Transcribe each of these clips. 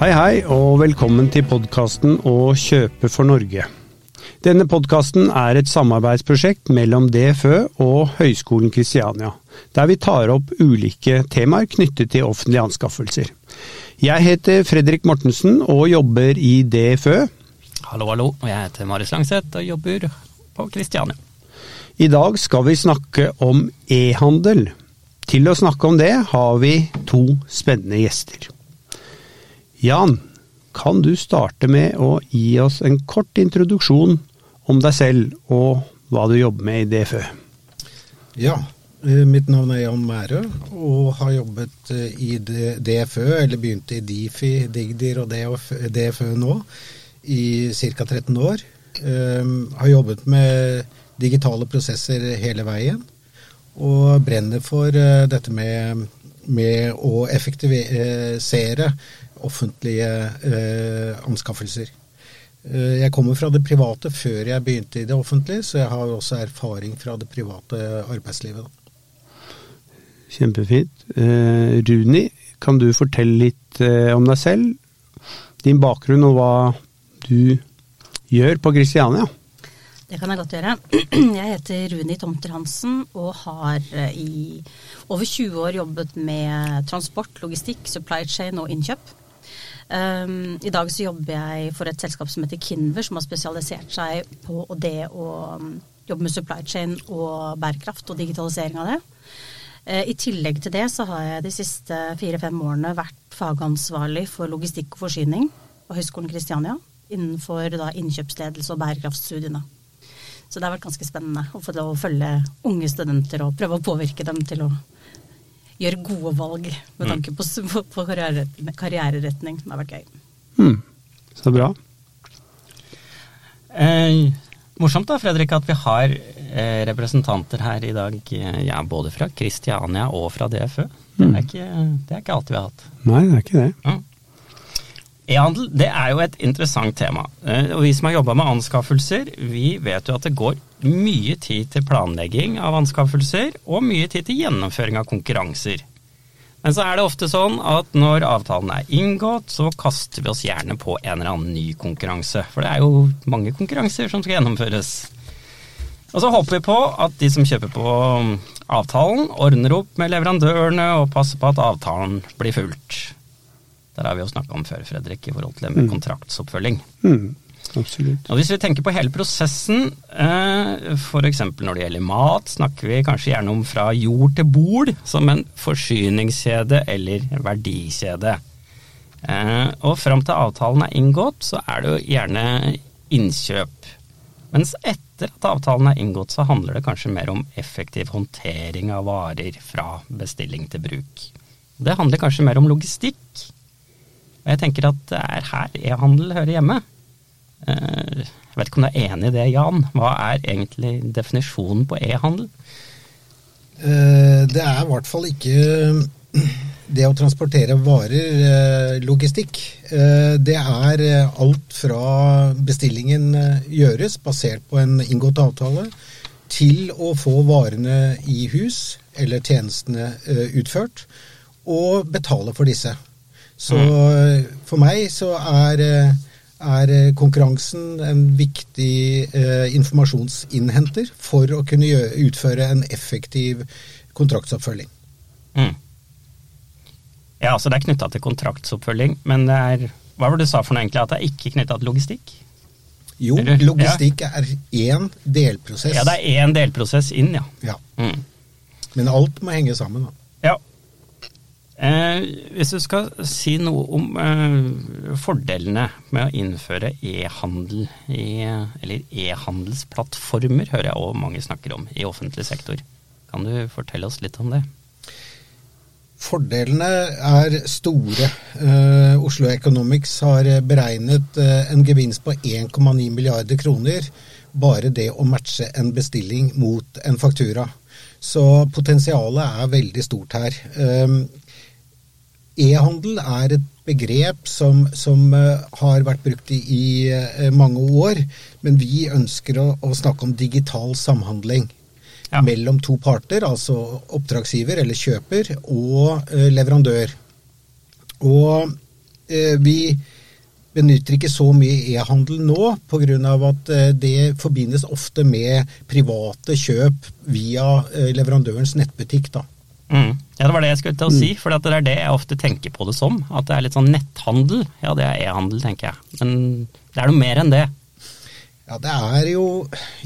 Hei hei, og velkommen til podkasten Å kjøpe for Norge. Denne podkasten er et samarbeidsprosjekt mellom DFØ og Høgskolen Kristiania, der vi tar opp ulike temaer knyttet til offentlige anskaffelser. Jeg heter Fredrik Mortensen og jobber i DFØ. Hallo, hallo. Jeg heter Marius Langseth og jobber på Kristiania. I dag skal vi snakke om e-handel. Til å snakke om det har vi to spennende gjester. Jan, kan du starte med å gi oss en kort introduksjon om deg selv og hva du jobber med i DFØ? Ja, eh, mitt navn er Jan Mærø og har jobbet eh, i DFØ, eller begynte i Difi, Digdir og DFØ nå, i ca. 13 år. Um, har jobbet med digitale prosesser hele veien og brenner for uh, dette med, med, å effektivisere offentlige uh, anskaffelser. Uh, jeg kommer fra det private før jeg begynte i det offentlige, så jeg har også erfaring fra det private arbeidslivet. Kjempefint. Runi, kan du fortelle litt om deg selv? Din bakgrunn og hva du gjør på Kristiania? Det kan jeg godt gjøre. Jeg heter Runi Tomter Hansen og har eh, i over 20 år jobbet med transport, logistikk, supply chain og innkjøp. Um, I dag så jobber jeg for et selskap som heter Kinver, som har spesialisert seg på det å um, jobbe med supply chain og bærekraft og digitalisering av det. Uh, I tillegg til det så har jeg de siste fire-fem årene vært fagansvarlig for logistikk og forsyning på Høgskolen Kristiania innenfor da, innkjøpsledelse og bærekraftstudiene. Så det har vært ganske spennende å få lov å følge unge studenter og prøve å påvirke dem til å gjøre gode valg med mm. tanke på, på karriereretning. Det har vært gøy. Mm. Så bra. Eh, morsomt da, Fredrik, at vi har eh, representanter her i dag, ja, både fra Kristiania og fra DFØ. Det, er mm. ikke, det er ikke alltid vi har hatt. Nei, det er ikke det. Ja. E-handel det er jo et interessant tema. Eh, og Vi som har jobba med anskaffelser, vi vet jo at det går mye tid til planlegging av anskaffelser, og mye tid til gjennomføring av konkurranser. Men så er det ofte sånn at når avtalen er inngått, så kaster vi oss gjerne på en eller annen ny konkurranse. For det er jo mange konkurranser som skal gjennomføres. Og så håper vi på at de som kjøper på avtalen, ordner opp med leverandørene og passer på at avtalen blir fulgt. Der har vi jo snakka om før, Fredrik, i forhold til det med mm. kontraktsoppfølging. Mm. Absolutt. Og Hvis vi tenker på hele prosessen, eh, f.eks. når det gjelder mat, snakker vi kanskje gjerne om fra jord til bord som en forsyningskjede eller verdikjede. Eh, og fram til avtalen er inngått, så er det jo gjerne innkjøp. Mens etter at avtalen er inngått, så handler det kanskje mer om effektiv håndtering av varer fra bestilling til bruk. Det handler kanskje mer om logistikk og jeg tenker at det er her e-handel hører hjemme. Eh, jeg vet ikke om du er enig i det, Jan. Hva er egentlig definisjonen på e-handel? Eh, det er i hvert fall ikke det å transportere varer, eh, logistikk. Det er alt fra bestillingen gjøres, basert på en inngått avtale, til å få varene i hus eller tjenestene utført, og betale for disse. Så mm. for meg så er, er, konkurransen en viktig eh, informasjonsinnhenter for å kunne gjøre, utføre en effektiv kontraktsoppfølging. Mm. Ja, altså det er knytta til kontraktsoppfølging, men det er Hva var det du sa for noe egentlig? At det er ikke knytta til logistikk? Jo, Eller, logistikk ja. er én delprosess. Ja, det er én delprosess inn, ja. ja. Mm. Men alt må henge sammen, da. Eh, hvis du skal si noe om eh, fordelene med å innføre e-handel, eller e-handelsplattformer, hører jeg også mange snakker om i offentlig sektor. Kan du fortelle oss litt om det? Fordelene er store. Eh, Oslo Economics har beregnet uh, en gevinst på 1,9 milliarder kroner. Bare det å matche en bestilling mot en faktura. Så potensialet er veldig stort her. Uh, E-handel er et begrep som, som uh, har vært brukt i, i uh, mange år, men vi ønsker å, å snakke om digital samhandling ja. mellom to parter, altså oppdragsgiver eller kjøper og uh, leverandør. Og Eh, vi benytter ikke så mye e-handel nå, pga. at eh, det forbindes ofte med private kjøp via eh, leverandørens nettbutikk. da. Mm. Ja, Det var det jeg skulle til å si, for det er det jeg ofte tenker på det som. At det er litt sånn netthandel. Ja, det er e-handel, tenker jeg. Men det er noe mer enn det. Ja, Det er jo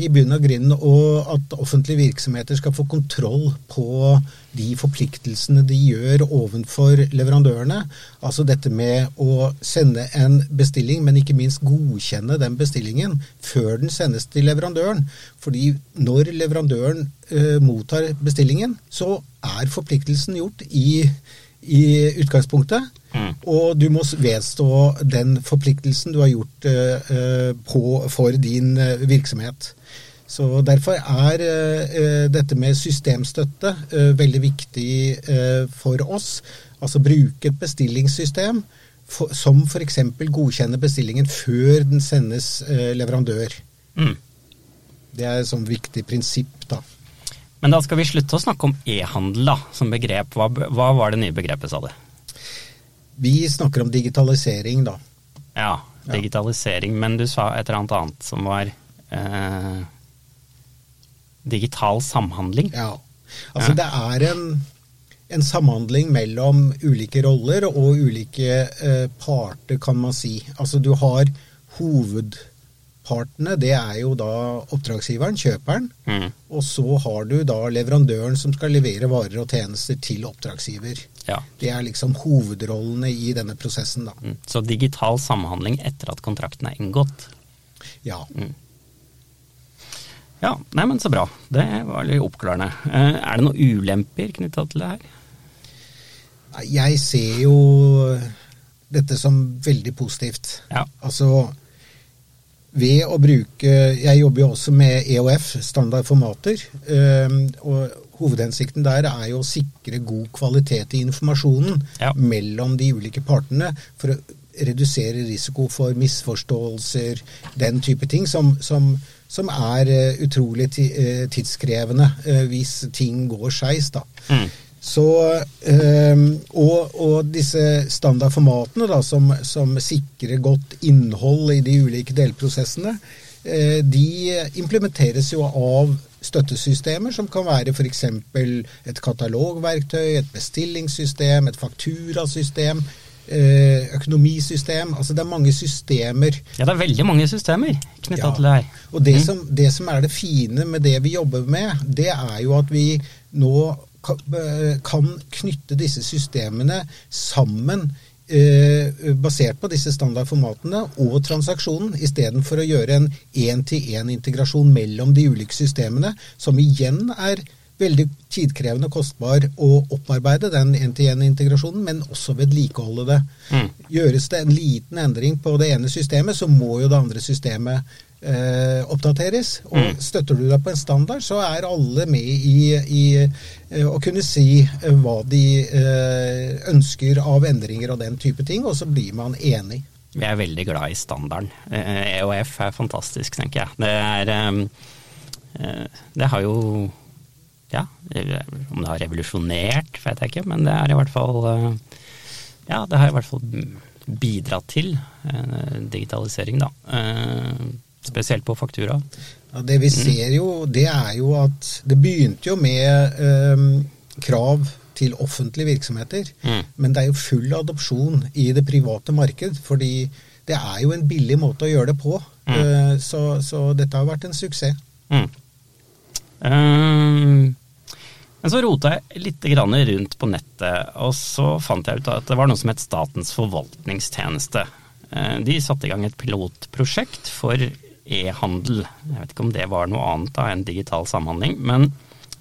i bunn og grunn at offentlige virksomheter skal få kontroll på de forpliktelsene de gjør overfor leverandørene. Altså dette med å sende en bestilling, men ikke minst godkjenne den bestillingen før den sendes til leverandøren. Fordi når leverandøren eh, mottar bestillingen, så er forpliktelsen gjort i, i utgangspunktet. Mm. Og du må vedstå den forpliktelsen du har gjort eh, på, for din uh, virksomhet. Så Derfor er eh, dette med systemstøtte veldig viktig for oss. Altså bruke et bestillingssystem for, som f.eks. godkjenner bestillingen før den sendes leverandør. Mm. Det er et sånn viktig prinsipp, da. Men da skal vi slutte å snakke om e-handel som begrep. Hva, hva var det nye begrepet, sa du? Vi snakker om digitalisering, da. Ja, digitalisering. Men du sa et eller annet annet som var eh, digital samhandling. Ja. Altså det er en, en, samhandling mellom ulike roller og ulike eh, parter, kan man si. Altså du har hoved partene, det er jo da oppdragsgiveren, kjøperen. Mm. Og så har du da leverandøren som skal levere varer og tjenester til oppdragsgiver. Ja. Det er liksom hovedrollene i denne prosessen, da. Mm. Så digital samhandling etter at kontrakten er inngått? Ja. Mm. Ja, nei, men så bra. Det var litt oppklarende. Eh, er det noen ulemper knytta til det her? Jeg ser jo dette som veldig positivt. Ja. Altså ved å bruke Jeg jobber jo også med EOF, standardformater. Ehm, og hovedhensikten der er jo å sikre god kvalitet i informasjonen ja. mellom de ulike partene. For å redusere risiko for misforståelser, den type ting, som, som, som er eh, utrolig eh, tidskrevende eh, hvis ting går skeis. Mm. Så, øh, og, og, disse standardformatene da, som, som, sikrer godt innhold i de ulike delprosessene, øh, de implementeres jo av støttesystemer, som kan være f.eks. et katalogverktøy, et bestillingssystem, et fakturasystem. Eh, økonomisystem. Altså det er mange systemer. Ja, det er veldig mange systemer knytta ja. til det her. Og det, mm. som, det som er det fine med det vi jobber med, det er jo at vi nå kan knytte disse systemene sammen eh, basert på disse standardformatene og transaksjonen, istedenfor å gjøre en én-til-én-integrasjon mellom de ulike systemene, som igjen er veldig tidkrevende og kostbar å opparbeide den én-til-én-integrasjonen, men også vedlikeholde det. Mm. Gjøres det en liten endring på det ene systemet, så må jo det andre systemet eh, oppdateres. Og mm. støtter du deg på en standard, så er alle med i, i eh, å kunne si eh, hva de eh, ønsker av endringer og den type ting, og så blir man enig. Vi er veldig glad i standarden. EOF er fantastisk, tenker jeg. Det er Det har jo Ja, om det har revolusjonert, vet jeg ikke, men det er i hvert fall Ja, det har i hvert fall bidratt til digitalisering, da. Spesielt på faktura? Ja, det vi ser jo, det er jo at det begynte jo med eh, krav til offentlige virksomheter. Mm. Men det er jo full adopsjon i det private marked. Fordi det er jo en billig måte å gjøre det på. Mm. Uh, så, så, dette har vært en suksess. Mm. Um, men så rota jeg litt rundt på nettet, og så fant jeg ut at det var noe som het Statens forvaltningstjeneste. Uh, de satte i gang et pilotprosjekt for e-handel. Jeg vet ikke om det var noe annet da enn digital samhandling, men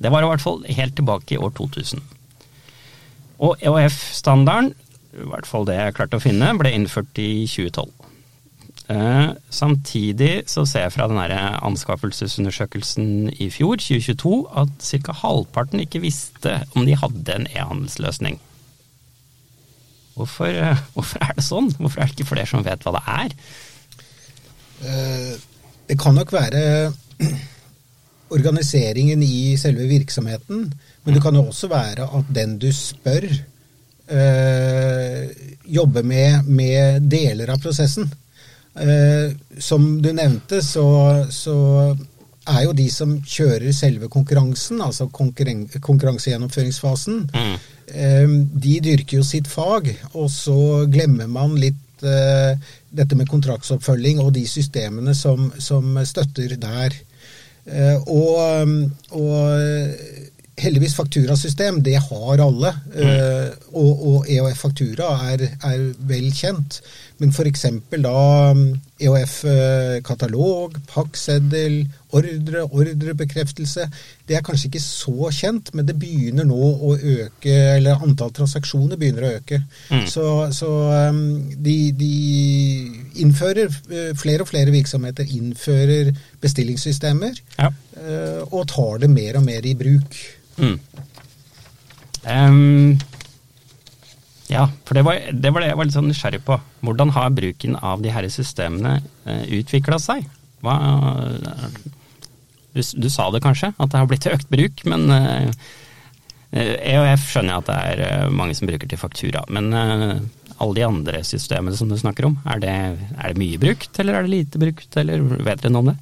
det var i hvert fall helt tilbake i år 2000. Og EOF-standarden, i hvert fall det jeg klarte å finne, ble innført i 2012. Eh, samtidig så ser jeg fra den anskaffelsesundersøkelsen i fjor, 2022, at ca. halvparten ikke visste om de hadde en e-handelsløsning. Hvorfor, eh, hvorfor, er det sånn? Hvorfor er det ikke flere som vet hva det er? Eh, det kan nok være organiseringen i selve virksomheten, men det kan jo også være at den du spør, øh, jobber med, med, deler av prosessen. Uh, som du nevnte, så, så, er jo de som kjører selve konkurransen, altså konkurren konkurransegjennomføringsfasen, mm. uh, de dyrker jo sitt fag, og så glemmer man litt eh, dette med kontraktsoppfølging og de systemene som, som støtter der. Eh, og, og heldigvis fakturasystem, det har alle. Mm. og, og EOF Faktura er, er, vel kjent. Men f.eks. da EOF katalog, pakkseddel, ordre, ordrebekreftelse, det er kanskje ikke så kjent, men det begynner nå å øke, eller antall transaksjoner begynner å øke. Mm. Så, så de, de, innfører, flere og flere virksomheter innfører bestillingssystemer, ja. og tar det mer og mer i bruk. Mm. Um, ja, for det var, det var, det jeg var litt sånn nysgjerrig på. Hvordan har bruken av de her systemene uh, eh, utvikla seg? Hva, du, du, sa det kanskje, at det har blitt økt bruk, men uh, eh, EOF skjønner jeg at det er mange som bruker til faktura. Men alle de andre systemene som du snakker om, er det, er det mye brukt, eller er det lite brukt, eller vet dere noe om det?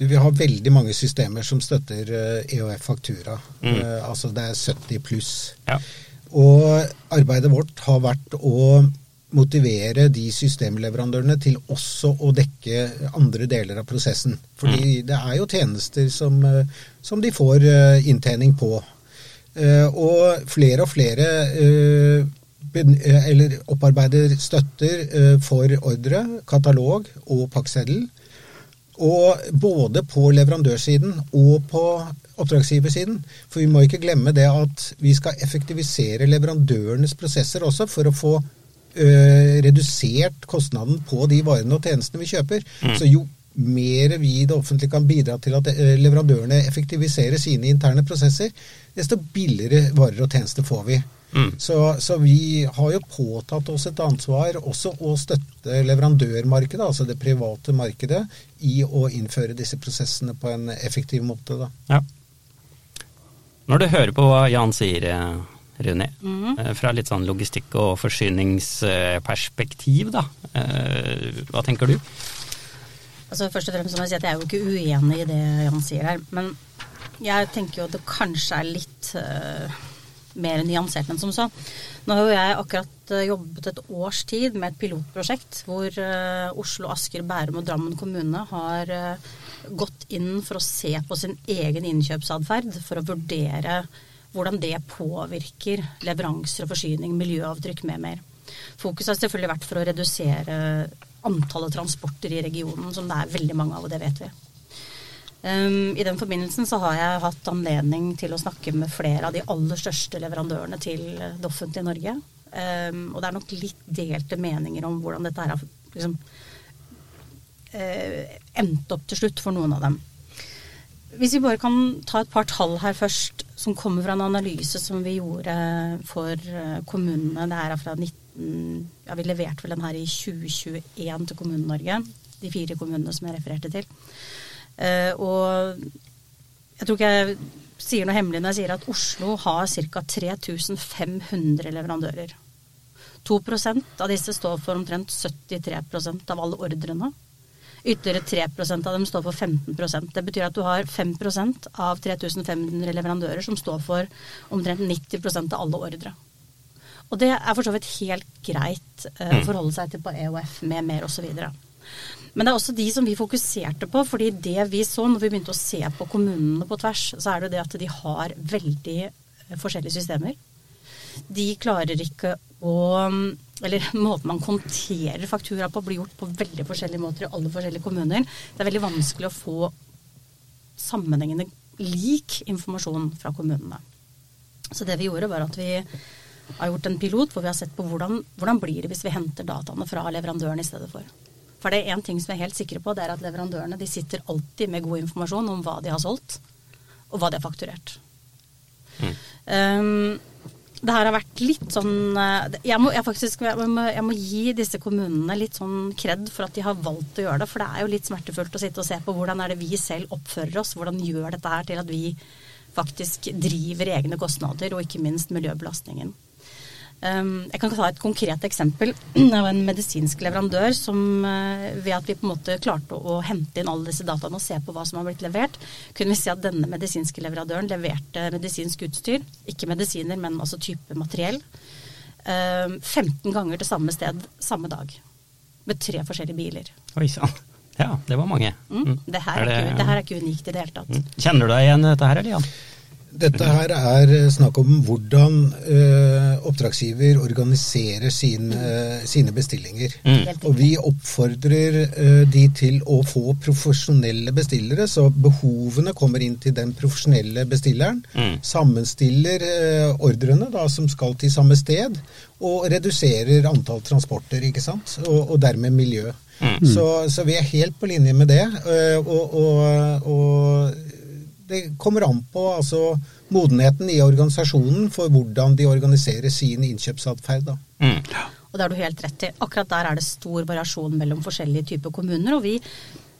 Du, vi har veldig mange systemer som støtter EOF eh, e. Mm. Uh, altså det er 70 pluss. Ja. Og arbeidet vårt har vært å motivere de systemleverandørene til også å dekke andre deler av prosessen. Fordi mm. det er jo tjenester som, eh, som de får inntjening på. Og flere og flere eller opparbeider støtter for ordre, katalog og pakkseddel. Og både på leverandørsiden og på oppdragsgiversiden. For vi må ikke glemme det at vi skal effektivisere leverandørenes prosesser også for å få ø, redusert kostnaden på de varene og tjenestene vi kjøper. Mm. Så jo mer vi i det offentlige kan bidra til at leverandørene effektiviserer sine interne prosesser, desto billigere varer og tjenester får vi. Mm. Så, så, vi har jo påtatt oss et ansvar også å støtte leverandørmarkedet, altså det private markedet, i å innføre disse prosessene på en effektiv måte. Da. Ja. Når du hører på hva Jan sier, eh, Rune, mm. fra litt sånn logistikk- og forsyningsperspektiv, da. Eh, hva tenker du? Altså Først og fremst må jeg si at jeg er jo ikke uenig i det Jan sier her. Men jeg tenker jo at det kanskje er litt mer nyansert enn som så. Nå har jo jeg akkurat eh, jobbet et års tid med et pilotprosjekt hvor uh, Oslo, Asker, Bærum og Drammen kommune har uh, gått inn for å se på sin egen innkjøpsatferd for å vurdere hvordan det påvirker leveranser og forsyning, miljøavtrykk med mer. Fokuset har selvfølgelig vært for å redusere antallet transporter i regionen, som det er veldig mange av, og det vet vi. Um, I den forbindelsen så har jeg hatt anledning til å snakke med flere av de aller største leverandørene til det offentlige Norge. Um, og det er nok litt delte meninger om hvordan dette her har liksom, uh, endt opp til slutt for noen av dem. Hvis vi bare kan ta et par tall her først, som kommer fra en analyse som vi gjorde for eh, kommunene. Det her er fra 19... Ja, vi leverte vel den her i 2021 til Kommune-Norge. De fire kommunene som jeg refererte til. Uh, og jeg tror ikke jeg sier noe hemmelig når jeg sier at Oslo har ca. 3500 leverandører. 2% av disse står for omtrent 73% av alle ordrene. Ytterligere 3% av dem står for 15% Det betyr at du har 5% av 3500 leverandører som står for omtrent 90% av alle ordre. Og det er for så vidt helt greit uh, å forholde seg til på EOF med mer osv. Men det er også de som vi fokuserte på, fordi det vi så når vi begynte å se på kommunene på tvers, så er det det at de har veldig eh, forskjellige systemer. De klarer ikke å Eller måten man konterer faktura på, blir gjort på veldig forskjellige måter i alle forskjellige kommuner. Det er veldig vanskelig å få sammenhengende lik informasjon fra kommunene. Så det vi gjorde, var at vi har gjort en pilot hvor vi har sett på hvordan, hvordan blir det hvis vi henter dataene fra leverandøren i stedet for. For det er én ting som jeg er helt sikre på, det er at leverandørene de sitter alltid med god informasjon om hva de har solgt, og hva de har fakturert. Mm. Um, det her har vært litt sånn eh, jeg må, jeg, faktisk, jeg, må, jeg må, gi disse kommunene litt sånn kred for at de har valgt å gjøre det. For det er jo litt smertefullt å sitte og se på hvordan er det vi selv oppfører oss. Hvordan gjør dette her til at vi faktisk driver egne kostnader, og ikke minst miljøbelastningen. Um, jeg kan ta et konkret eksempel av en medisinsk leverandør som uh, ved at vi på en måte klarte å, hente inn alle disse dataene og se på hva som har blitt levert, kunne vi se at denne medisinske leverandøren leverte medisinsk utstyr, ikke medisiner, men altså type materiell, uh, 15 ganger til samme sted samme dag. Med tre forskjellige biler. Oi sann. Ja, det var mange. Mm. Det, her er, Er det- ikke, det her er ikke unikt i det hele tatt. Mm. Kjenner du deg igjen dette her, eller Jan? Dette her er snakk om hvordan uh, oppdragsgiver organiserer sin, uh, sine bestillinger. Mm. Og vi oppfordrer uh, de til å få profesjonelle bestillere, så behovene kommer inn til den profesjonelle bestilleren. Mm. Sammenstiller eh, ordrene da, som skal til samme sted, og reduserer antall transporter, ikke sant? Og, og dermed miljø. Mm. Så, så vi er helt på linje med det. eh, og, og, og det kommer an på altså, modenheten i organisasjonen for hvordan de organiserer sin innkjøpsatferd. da. Mm. Og det har du helt rett i. Akkurat der er det stor variasjon mellom forskjellige typer kommuner. Og vi,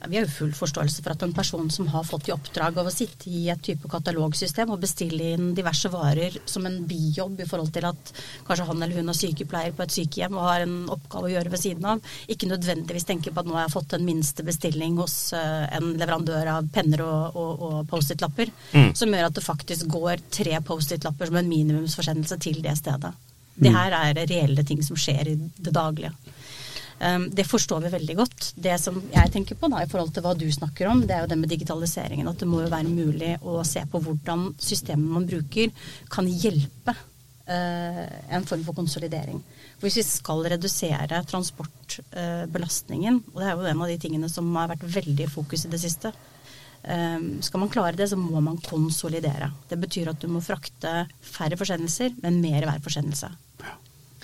vi har jo full forståelse for at en person som har fått i oppdrag av å sitte i et type katalogsystem og bestille inn diverse varer som en bijobb i forhold til at kanskje han eller hun er sykepleier på et sykehjem og har en oppgave å gjøre ved siden av, ikke nødvendigvis tenker på at nå har jeg fått en minste bestilling hos eh, en leverandør av penner og, og, og Post-It-lapper, Mm. som gjør at det faktisk går tre Post-It-lapper som en minimumsforsendelse til det stedet. Det her er reelle ting som skjer i det daglige. Um, det forstår vi veldig godt. Det som jeg tenker på da, i forhold til hva du snakker om, det er jo det med digitaliseringen. At det må jo være mulig å se på hvordan systemet man bruker kan hjelpe eh, en form for konsolidering. Hvis vi skal redusere transportbelastningen, og det er jo en av de tingene som har vært veldig i fokus i det siste, eh, skal man klare det, så må man konsolidere. Det betyr at du må frakte færre forsendelser, men mer hver forsendelse.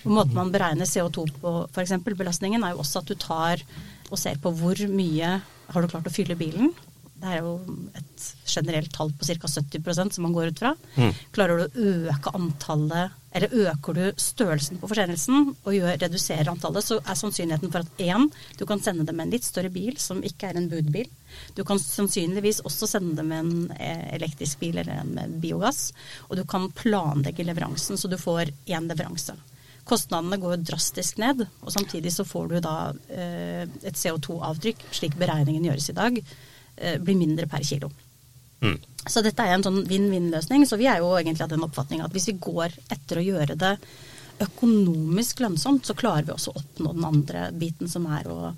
Og Måten man beregner CO2 på, f.eks. belastningen, er jo også at du tar og ser på hvor mye har du klart å fylle bilen. Det er jo et generelt tall på ca. 70% som man går ut fra. Mm. Klarer du å øke antallet, eller øker du størrelsen på forsendelsen og gjør, reduserer antallet, så er sannsynligheten for at én, du kan sende det med en litt større bil som ikke er en budbil. Du kan sannsynligvis også sende det med en eh, elektrisk bil eller en med biogass. Og du kan planlegge leveransen, så du får én leveranse. Kostnadene går jo drastisk ned, og samtidig så får du da eh, et CO2-avtrykk, slik beregningen gjøres i dag, eh, blir mindre per kilo. Mm. Så dette er en sånn vinn-vinn-løsning. Så vi er jo egentlig av den oppfatning at hvis vi går etter å gjøre det økonomisk lønnsomt, så klarer vi også å oppnå den andre biten, som er å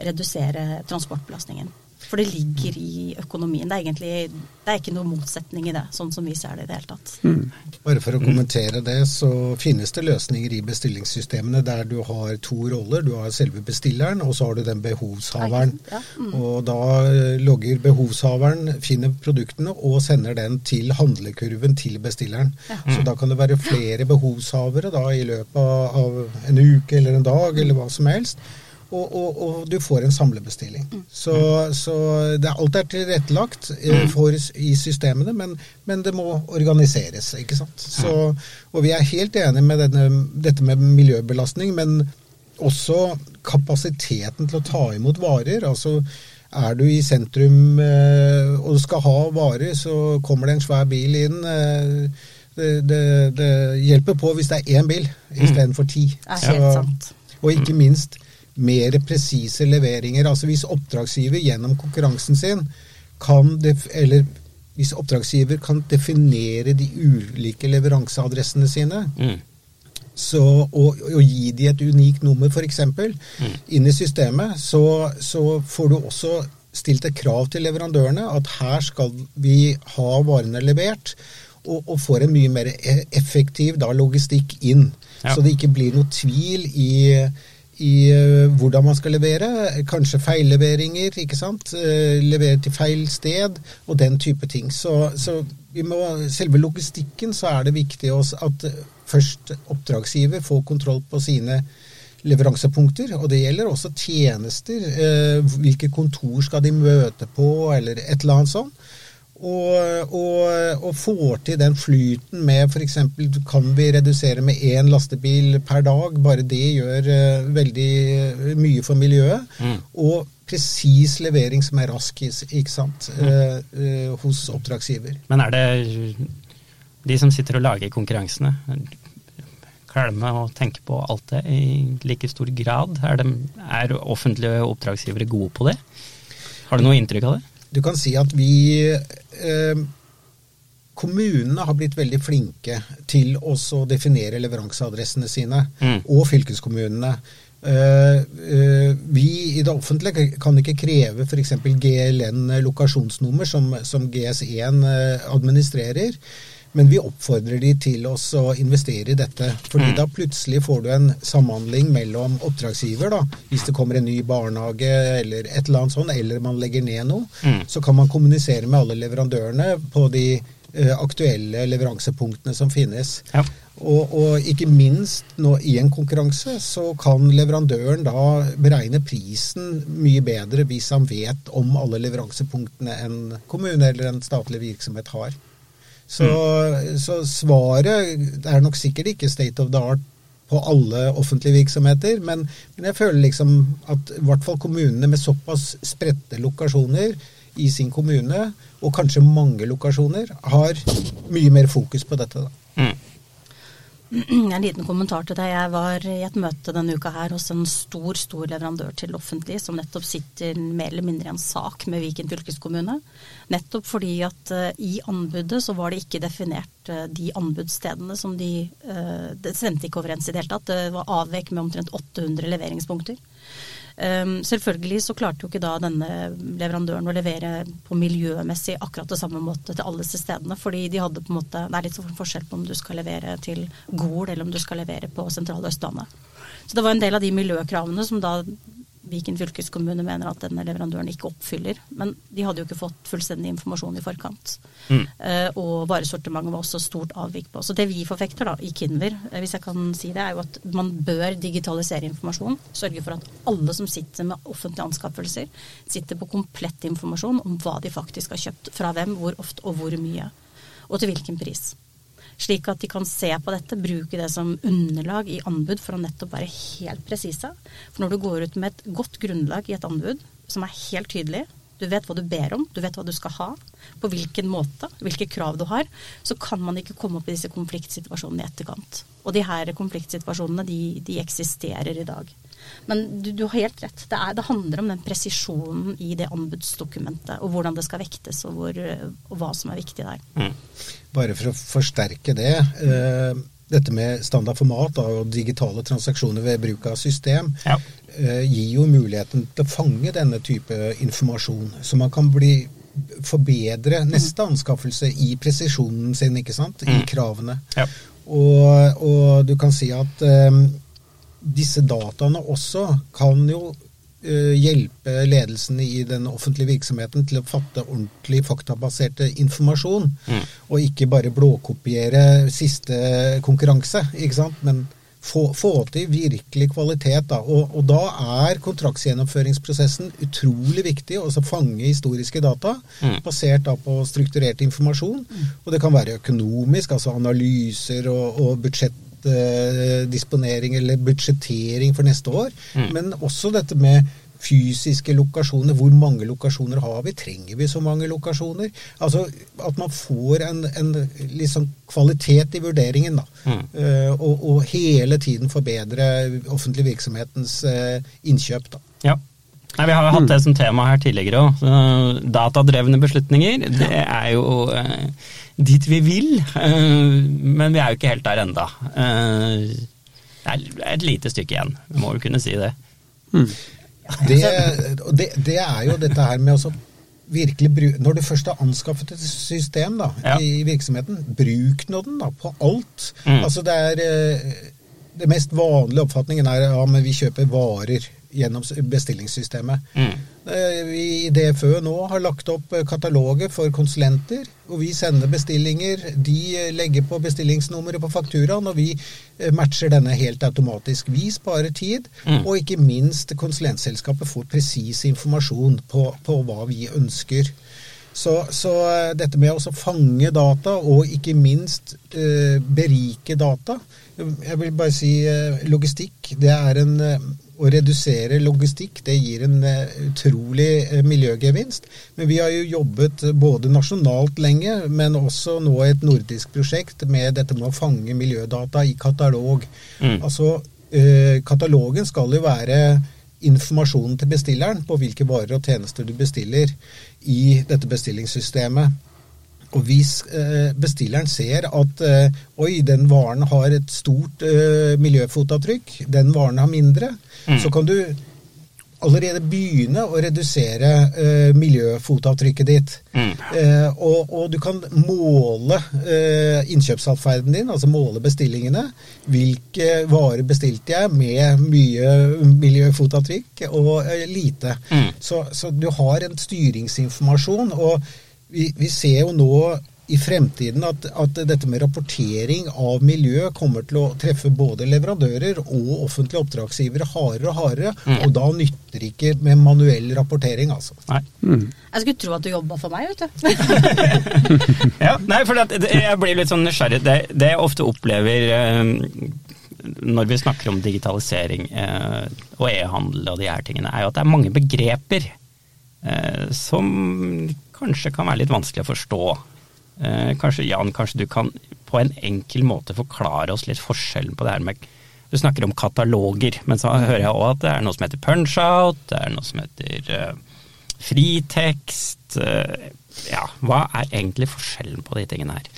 redusere transportbelastningen. For det ligger i økonomien. Det er egentlig det er ikke noe motsetning i det, sånn som vi ser det i det hele tatt. Bare for å kommentere det, så finnes det løsninger i bestillingssystemene der du har to roller. Du har selve bestilleren, og så har du den behovshaveren. Ja, mm. Og da eh, logger behovshaveren, finner produktene og sender den til handlekurven til bestilleren. Så da kan det være flere behovshavere da i løpet av av en uke eller en dag eller hva som helst. Og, og, og du får en samlebestilling. Så, så det er, alt er tilrettelagt eh, for, i systemene, men, men det må organiseres. ikke sant? Så, og vi er helt enige med denne, dette med miljøbelastning, men også kapasiteten til å ta imot varer. altså er du i sentrum eh, og skal ha varer, så kommer det en svær bil inn. Eh, det, det, det hjelper på hvis det er én bil istedenfor ti. Det er helt sant. Og ikke minst mer presise leveringer. Altså hvis oppdragsgiver gjennom konkurransen sin kan eller hvis oppdragsgiver kan definere de ulike leveranseadressene sine, Mm. så, og, og gi de et unikt nummer f.eks. Mm. inn i systemet, så, så får du også stilt et krav til leverandørene at her skal vi ha varene levert, og, og får en mye mer e- effektiv da, logistikk inn. Ja. Så det ikke blir noe tvil i, i eh, hvordan man skal levere. Kanskje feilleveringer, ikke sant. Eh, levere til feil sted, og den type ting. Så, så vi må, selve logistikken så er det viktig også at eh, først oppdragsgiver får kontroll på sine leveransepunkter, og det gjelder også tjenester. Hvilke kontor skal de møte på, eller et eller annet sånt. Og, og, og får til den flyten med f.eks. kan vi redusere med én lastebil per dag. Bare det gjør eh, veldig mye for miljøet. Mm. Og presis levering som er rask ikke sant, eh, eh, hos oppdragsgiver. Men er det de som sitter og lager konkurransene, klarer de å tenke på alt det i like stor grad? Er, de, er offentlige oppdragsgivere gode på det? Har du noe inntrykk av det? Du kan si at vi eh, Kommunene har blitt veldig flinke til å definere leveranseadressene sine, Mm. og fylkeskommunene. Uh, uh, vi i det offentlige kan ikke kreve f.eks. GLN lokasjonsnummer, som, som GS1 eh, administrerer. Men vi oppfordrer de til oss å investere i dette. fordi Mm. da plutselig får du en samhandling mellom oppdragsgiver, da, hvis det kommer en ny barnehage eller et eller annet sånt, eller man legger ned noe. Mm. Så kan man kommunisere med alle leverandørene på de uh, aktuelle leveransepunktene som finnes. Ja. Og, og ikke minst nå, i en konkurranse så kan leverandøren da beregne prisen mye bedre hvis han vet om alle leveransepunktene en kommune eller en statlig virksomhet har. Så, så svaret er nok sikkert ikke state of the art på alle offentlige virksomheter, men, men jeg føler liksom at i hvert fall kommunene med såpass spredte lokasjoner i sin kommune, og kanskje mange lokasjoner, har mye mer fokus på dette. da. En liten kommentar til deg. Jeg var i et møte denne uka her hos en stor stor leverandør til offentlig, som nettopp sitter mer eller mindre i en sak med Viken fylkeskommune. Nettopp fordi at uh, i anbudet så var det ikke definert uh, de anbudsstedene som de uh, Det stemte ikke overens i det hele tatt. Det var avvek med omtrent 800 leveringspunkter. Um, selvfølgelig så klarte jo ikke da denne leverandøren å levere på miljømessig akkurat det samme måte til alle disse stedene, fordi de hadde på en måte Det er litt sånn forskjell på om du skal levere til Gol eller om du skal levere på sentrale Østlandet. Så det var en del av de miljøkravene som da Viken fylkeskommune mener at denne leverandøren ikke oppfyller. Men de hadde jo ikke fått fullstendig informasjon i forkant. Mm. Eh, og varesortimentet var også stort avvik på. Så det vi forfekter da i Kinver, eh, hvis jeg kan si det, er jo at man bør digitalisere informasjon. Sørge for at alle som sitter med offentlige anskaffelser, sitter på komplett informasjon om hva de faktisk har kjøpt, fra hvem, hvor ofte og hvor mye. Og til hvilken pris. Slik at de kan se på dette, bruke det som underlag i anbud for å nettopp være helt presise. For når du går ut med et godt grunnlag i et anbud, som er helt tydelig, du vet hva du ber om, du vet hva du skal ha, på hvilken måte, hvilke krav du har, så kan man ikke komme opp i disse konfliktsituasjonene i etterkant. Og de her konfliktsituasjonene, de, de eksisterer i dag. Men du, du har helt rett. Det, er, det, handler om den presisjonen i det anbudsdokumentet, og hvordan det skal vektes, og, hvor, og hva som er viktig der. Mm. Bare for å forsterke det. Eh, dette med standardformat da, og digitale transaksjoner ved bruk av system Ja. eh, gir jo muligheten til å fange denne type informasjon. Så man kan bli forbedre neste anskaffelse i presisjonen sin, ikke sant? I Mm. kravene. Ja. Og, og du kan si at eh, disse dataene også kan jo eh, hjelpe ledelsen i den offentlige virksomheten til å fatte ordentlig faktabaserte informasjon, Mm. og ikke bare blåkopiere siste konkurranse, ikke sant? men få, få til virkelig kvalitet. Da. Og, og da er kontraktsgjennomføringsprosessen utrolig viktig, å fange historiske data, Mm. basert da på strukturert informasjon. Og det kan være økonomisk, altså analyser og, og budsjettdisponering eller budsjettering for neste år. Mm. Men også dette med fysiske lokasjoner. Hvor mange lokasjoner har vi? Trenger vi så mange lokasjoner? Altså at man får en, en liksom kvalitet i vurderingen, da. Mm. Eh, og, og hele tiden forbedre offentlig virksomhetens eh, innkjøp, da. Ja. Nei, Vi har jo hatt det som tema her tidligere òg. Datadrevne beslutninger, det er jo eh, dit vi vil. Eh, men vi er jo ikke helt der enda. Eh, det er et lite stykke igjen, vi må jo kunne si det. Det, det, det er jo dette her med å virkelig bruke Når du først har anskaffet et system da, Ja. i virksomheten, bruk nå den da, på alt. Mm. Altså det er eh, Det mest vanlige oppfatningen er ja, men vi kjøper varer gjennom bestillingssystemet. Mm. Eh, Vi i DFØ nå har lagt opp eh, kataloger for konsulenter, og vi sender bestillinger. De eh, legger på bestillingsnummeret på fakturaen, og vi matcher denne helt automatisk. Vi sparer tid, Mm. og ikke minst konsulentselskapet får presis informasjon på, på hva vi ønsker. Så, så dette med å fange data, og ikke minst eh, berike data Jeg vil bare si eh, logistikk. Det er en eh, Å redusere logistikk det gir en eh, utrolig eh, miljøgevinst. Men vi har jo jobbet både nasjonalt lenge, men også nå et nordisk prosjekt med dette med å fange miljødata i katalog. Mm. Altså, eh, Katalogen skal jo være informasjonen til bestilleren på hvilke varer og tjenester du bestiller i dette bestillingssystemet. Og hvis eh, bestilleren ser at eh, oi, den varen har et stort eh, miljøfotavtrykk, den varen har mindre, Mm. så kan du allerede begynne å redusere eh, miljøfotavtrykket ditt. Mm. Eh, og, og du kan måle eh, innkjøpsatferden din, altså måle bestillingene. Hvilke varer bestilte jeg med mye miljøfotavtrykk og lite. Mm. Så, så du har en styringsinformasjon. Og vi, vi ser jo nå i fremtiden at, at dette med rapportering av miljø kommer til å treffe både leverandører og offentlige oppdragsgivere hardere og hardere. Og da nytter det ikke med manuell rapportering, altså. Nei. Jeg skulle tro at du jobba for meg, vet du. Ja, nei, for at, det- jeg blir litt sånn nysgjerrig. Det, det jeg ofte opplever eh, når vi snakker om digitalisering eh, og e-handel og de her tingene, er jo at det er mange begreper eh, som kanskje kan være litt vanskelig å forstå. Eh, kanskje, Jan, kanskje du kan på en enkel måte forklare oss litt forskjellen på det her med Du snakker om kataloger, men så hører jeg òg at det er noe som heter punch-out, det er noe som heter eh, fritekst. eh, ja, hva er egentlig forskjellen på de tingene her?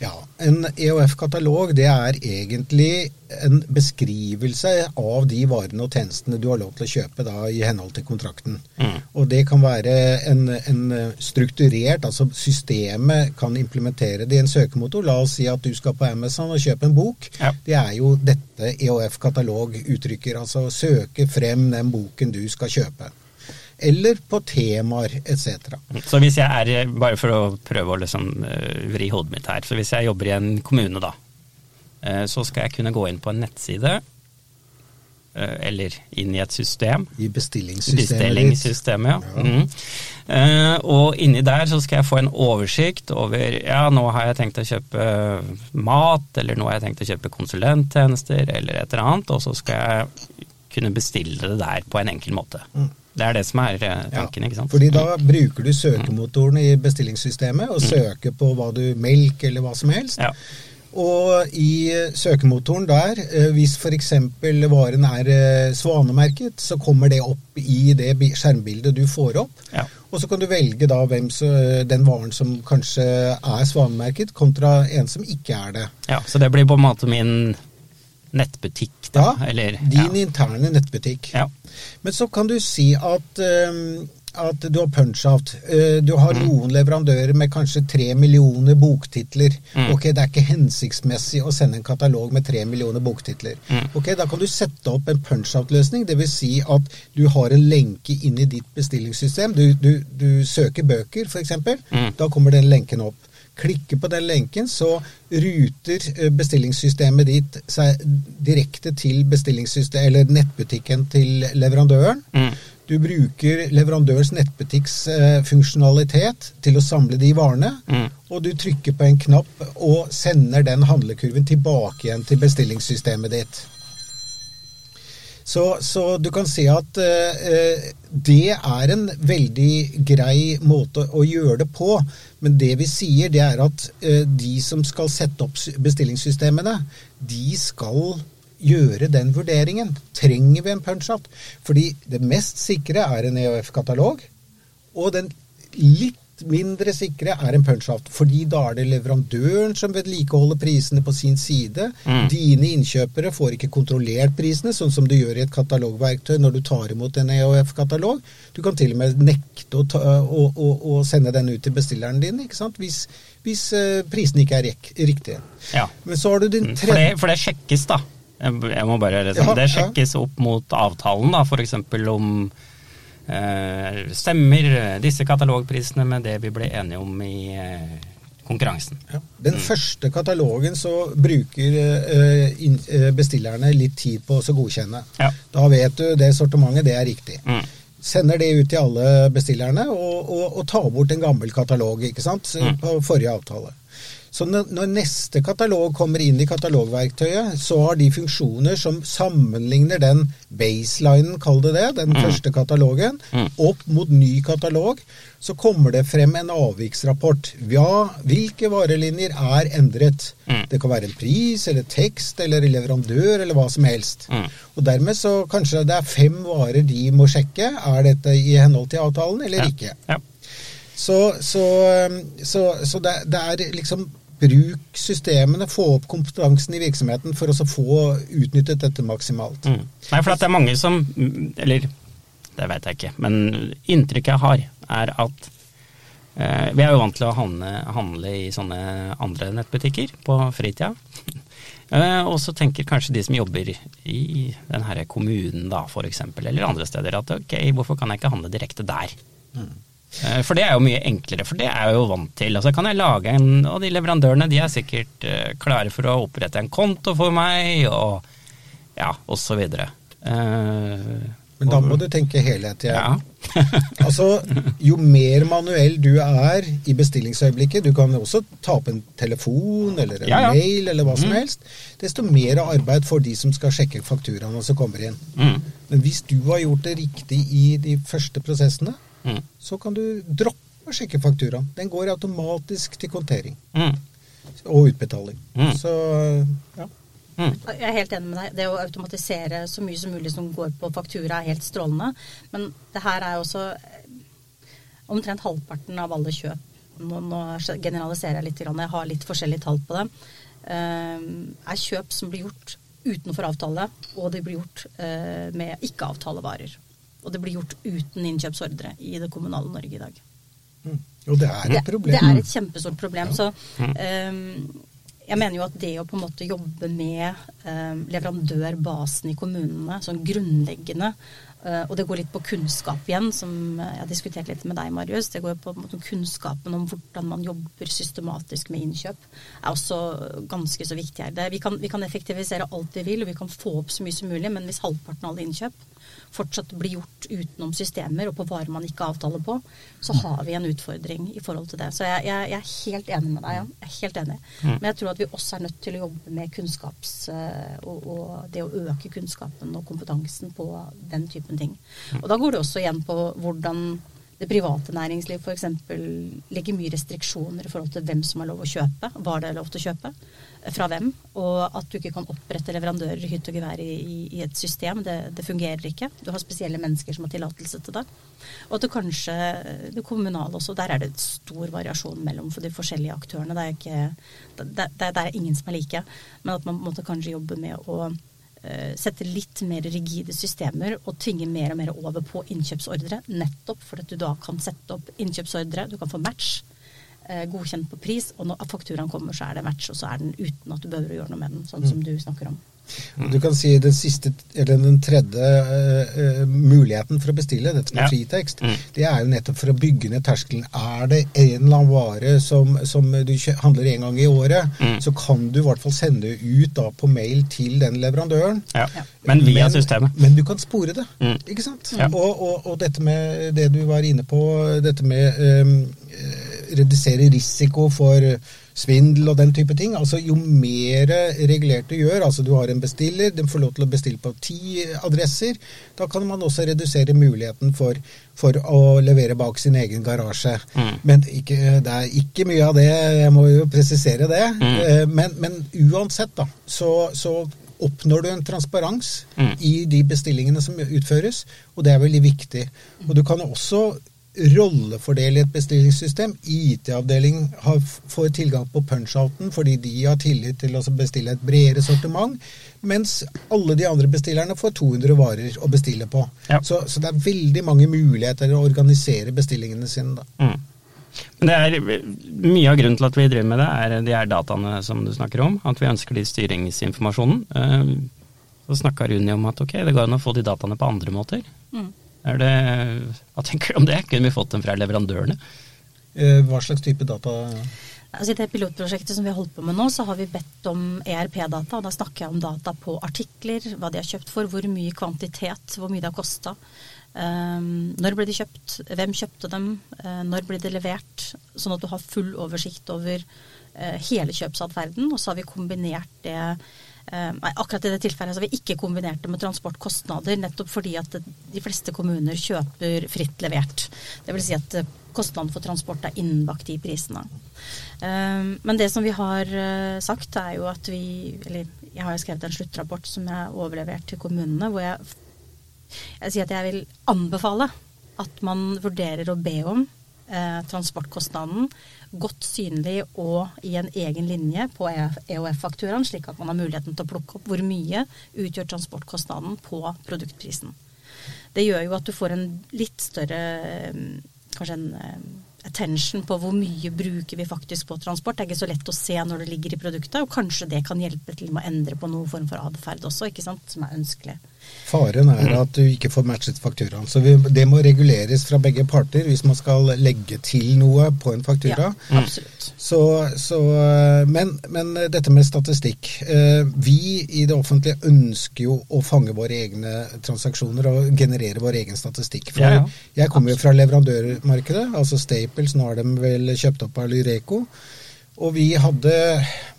Ja, En EOF-katalog det er egentlig en beskrivelse av de varene og tjenestene du har lov til å kjøpe da, i henhold til kontrakten. Mm. Og det kan være en, en strukturert, altså systemet kan implementere det i en søkemotor. La oss si at du skal på Amazon og kjøpe en bok. Ja. Det er jo dette EOF-katalog uttrykker. Altså søke frem den boken du skal kjøpe. Eller på temaer etc. Så hvis jeg er, bare for å prøve å liksom eh, vri hodet mitt her, så hvis jeg jobber i en kommune da, eh, så skal jeg kunne gå inn på en nettside, eh, eller inn i et system, I bestillingssystemet bestillingssystemet, ja. Ja. Mm. Og inni der så skal jeg få en oversikt over ja, nå har jeg tenkt å kjøpe mat, eller nå har jeg tenkt å kjøpe konsulenttjenester, eller et eller annet, og så skal jeg kunne bestille det der på en enkel måte. Det er det som er eh, tanken, ikke sant? Mm. Fordi da bruker du søkemotoren i bestillingssystemet og søker på hva du melk eller hva som helst. Ja. Og i søkemotoren der, eh, hvis f.eks. varen er eh, svanemerket, så kommer det opp i det skjermbildet du får opp. Ja. Og så kan du velge da hvem så, den varen som kanskje er svanemerket, kontra en som ikke er det. Ja, så det blir på en måte min nettbutikk, da? Ja, eller, din ja. interne nettbutikk. Ja. Men så kan du si at, eh, at du har punch-out. Eh, du har noen leverandører med kanskje tre millioner boktitler. Mm. Ok, Det er ikke hensiktsmessig å sende en katalog med tre millioner boktitler. Mm. Ok, Da kan du sette opp en punch-out-løsning. Dvs. Si at du har en lenke inn i ditt bestillingssystem. Du, du, du søker bøker, f.eks. Mm. Da kommer den lenken opp. Klikker på den lenken, så ruter eh, bestillingssystemet ditt seg direkte til eller nettbutikken til leverandøren. Mm. Du bruker leverandørens nettbutikks eh, funksjonalitet til å samle de varene. Mm. Og du trykker på en knapp og sender den handlekurven tilbake igjen til bestillingssystemet ditt. Så, så du kan si at eh, eh, det er en veldig grei måte å gjøre det på. Men det vi sier, det er at eh, de som skal sette opp bestillingssystemene, de skal gjøre den vurderingen. Trenger vi en punch-out? Fordi det mest sikre er en EOF-katalog, og den litt mindre sikre er en punch-out. Fordi da er det leverandøren som vedlikeholder prisene på sin side. Mm. Dine innkjøpere får ikke kontrollert prisene, sånn som du gjør i et katalogverktøy når du tar imot en EOF-katalog. Du kan til og med nekte å, ta, å, å, å sende den ut til bestilleren din ikke sant? hvis, hvis eh, prisene ikke er rik riktige. Ja. Men så har du din Mm, For det, for det sjekkes, da. Jeg må bare liksom, Ja, Det ja. sjekkes opp mot avtalen, da, f.eks. om Stemmer disse katalogprisene med det vi ble enige om i eh, konkurransen? Ja. Den første katalogen så bruker eh, eh, bestillerne litt tid på å godkjenne. Ja. Da vet du det sortimentet, det er riktig. Mm. Sender det ut til alle bestillerne og, og, og tar bort en gammel katalog ikke sant, Mm. på forrige avtale. Så når neste katalog kommer inn i katalogverktøyet, så har de funksjoner som sammenligner den baselinen, kall det det, den mm. første katalogen, mm. opp mot ny katalog. Så kommer det frem en avviksrapport. Ja, hvilke varelinjer er endret? Mm. Det kan være en pris eller tekst eller leverandør eller hva som helst. Mm. Og dermed så kanskje det er fem varer de må sjekke. Er dette i henhold til avtalen eller ja. ikke? Ja. Så, så, så, så det, det, er liksom Bruk systemene, få opp kompetansen i virksomheten for å få utnyttet dette maksimalt. Mm. Nei, for det er mange som Eller det vet jeg ikke, men inntrykket jeg har, er at eh, Vi er jo vant til å handle, handle i sånne andre nettbutikker på fritida. eh, og så tenker kanskje de som jobber i denne kommunen da, f.eks., eller andre steder, at ok, hvorfor kan jeg ikke handle direkte der? Mm. Eh, for det er jo mye enklere, for det er jeg jo vant til. Altså kan jeg lage en, og de leverandørene de er sikkert uh, klare for å opprette en konto for meg, og ja, osv. Uh, Men da må du tenke helhet igjen. Ja. altså, jo mer manuell du er i bestillingsøyeblikket, du kan også ta opp en telefon eller en ja, ja. mail eller hva som mm. helst, desto mer arbeid for de som skal sjekke fakturaene som kommer inn. Mm. Men hvis du har gjort det riktig i de første prosessene, mm. så kan du droppe å sjekke fakturaen. Den går automatisk til kontering. Mm. Og utbetaling. Mm. Så ja. Mm. Jeg er helt enig med deg. Det å automatisere så mye som mulig som går på faktura, er helt strålende. Men det her er også omtrent halvparten av alle kjøp. Nå, nå generaliserer jeg litt, jeg har litt forskjellige tall på det. Uh, er kjøp som blir gjort utenfor avtale, og de blir gjort uh, med ikke-avtalevarer. Og det blir gjort uten innkjøpsordre i det kommunale Norge i dag. Mm. Og det er et problem. Det, det er et kjempestort problem. Så um, jeg mener jo at det å på en måte jobbe med um, leverandørbasen i kommunene, sånn grunnleggende Uh, og det går litt på kunnskap igjen, som jeg har diskutert litt med deg, Marius. Det går på måte, kunnskapen om hvordan man jobber systematisk med innkjøp, er også ganske så viktig her. Vi kan, vi kan effektivisere alt vi vil, og vi kan få opp så mye som mulig, men hvis halvparten av alle innkjøp fortsatt blir gjort utenom systemer og på varer man ikke avtaler på, så har vi en utfordring i forhold til det. Så jeg, jeg, jeg er helt enig med deg, Jan. Jeg er helt enig. Mm. Men jeg tror at vi også er nødt til å jobbe med kunnskaps... Eh, og, og det å øke kunnskapen og kompetansen på den typen ting. Og da går det også igjen på hvordan det private næringsliv f.eks. legger mye restriksjoner i forhold til hvem som har lov å kjøpe, var det er lov til å kjøpe, fra hvem. Og at du ikke kan opprette leverandører i hytt og gevær i, i, et system. Det, det, fungerer ikke. Du har spesielle mennesker som har tillatelse til det. Og at det kanskje det kommunale også, der er det stor variasjon mellom for de forskjellige aktørene. Det er, ikke, det, det, er ingen som er like. Men at man måtte kanskje jobbe med å sette litt mer rigide systemer og tvinge mer og mer over på innkjøpsordre. Nettopp fordi du da kan sette opp innkjøpsordre, du kan få match, eh, godkjent på pris, og når fakturaen kommer, så er det match, og så er den uten at du behøver å gjøre noe med den, sånn som mm. du snakker om. Du kan si den siste, eller den tredje uh, muligheten for å bestille, dette med ja. fritekst, mm. det er jo nettopp for å bygge ned terskelen. Er det en eller annen vare som, som du handler en gang i året, mm. så kan du i hvert fall sende ut da på mail til den leverandøren. Ja. Men via men, systemet. Men du kan spore det. Mm. Ikke sant? Ja. Og, og, og, dette med det du var inne på, dette med um, redusere risiko for svindel og den type ting. Altså Jo mer regulert du gjør, altså du har en bestiller, den får lov til å bestille på ti adresser, da kan man også redusere muligheten for, for å levere bak sin egen garasje. Mm. Men ikke, det er ikke mye av det, jeg må jo presisere det. Mm. Eh, men, men, uansett, da, så, så oppnår du en transparens mm. i de bestillingene som utføres, og det er veldig viktig. Og du kan også rollefordele i et bestillingssystem. IT-avdeling får tilgang på punch-outen fordi de har tillit til å bestille et bredere sortiment, mens alle de andre bestillerne får 200 varer å bestille på. Ja. Så, så, det er veldig mange muligheter å organisere bestillingene sine. da. Mm. Men det er, Mye av grunnen til at vi driver med det, er de her dataene som du snakker om. At vi ønsker de styringsinformasjonen. Eh, så snakka Runi om at ok, det går an å få de dataene på andre måter. Mm. Det, hva tenker du om det? Kunne vi fått dem fra leverandørene? Eh, hva slags type data? Altså I det pilotprosjektet som vi har holdt på med nå, så har vi bedt om ERP-data. og Da snakker jeg om data på artikler, hva de har kjøpt for, hvor mye kvantitet, hvor mye det har kosta. Um, når ble de kjøpt, hvem kjøpte dem, uh, når ble det levert? Sånn at du har full oversikt over uh, hele kjøpsatferden, og så har vi kombinert det eh, Nei, akkurat i det tilfellet har vi ikke kombinert det med transportkostnader, nettopp fordi at de fleste kommuner kjøper fritt levert. Vil si at eh, kostnaden for transport er innbakt i prisene. Men det som vi har sagt, er jo at vi Eller jeg har skrevet en sluttrapport som jeg overlevert til kommunene, hvor jeg, jeg sier at jeg vil anbefale at man vurderer å be om eh, transportkostnaden godt synlig og i en egen linje på EOF-fakturaen, slik at man har muligheten til å plukke opp hvor mye utgjør transportkostnaden på produktprisen. Det gjør jo at du får en litt større eh, kanskje en eh, attention på hvor mye bruker vi faktisk på transport. Det er ikke så lett å se når det ligger i produktet, og kanskje det kan hjelpe til med å endre på noen form for atferd også, ikke sant, som er ønskelig. Faren er mm. at du ikke får matchet fakturaen. Så vi, det må reguleres fra begge parter hvis man skal legge til noe på en faktura. Ja, absolutt. Så, så, men, men, dette med statistikk. Eh, vi i det offentlige ønsker jo å fange våre egne transaksjoner og generere vår egen statistikk. For ja, ja. jeg kommer jo fra leverandørmarkedet, altså Staples, nå har de vel kjøpt opp av Lyreco. Og vi hadde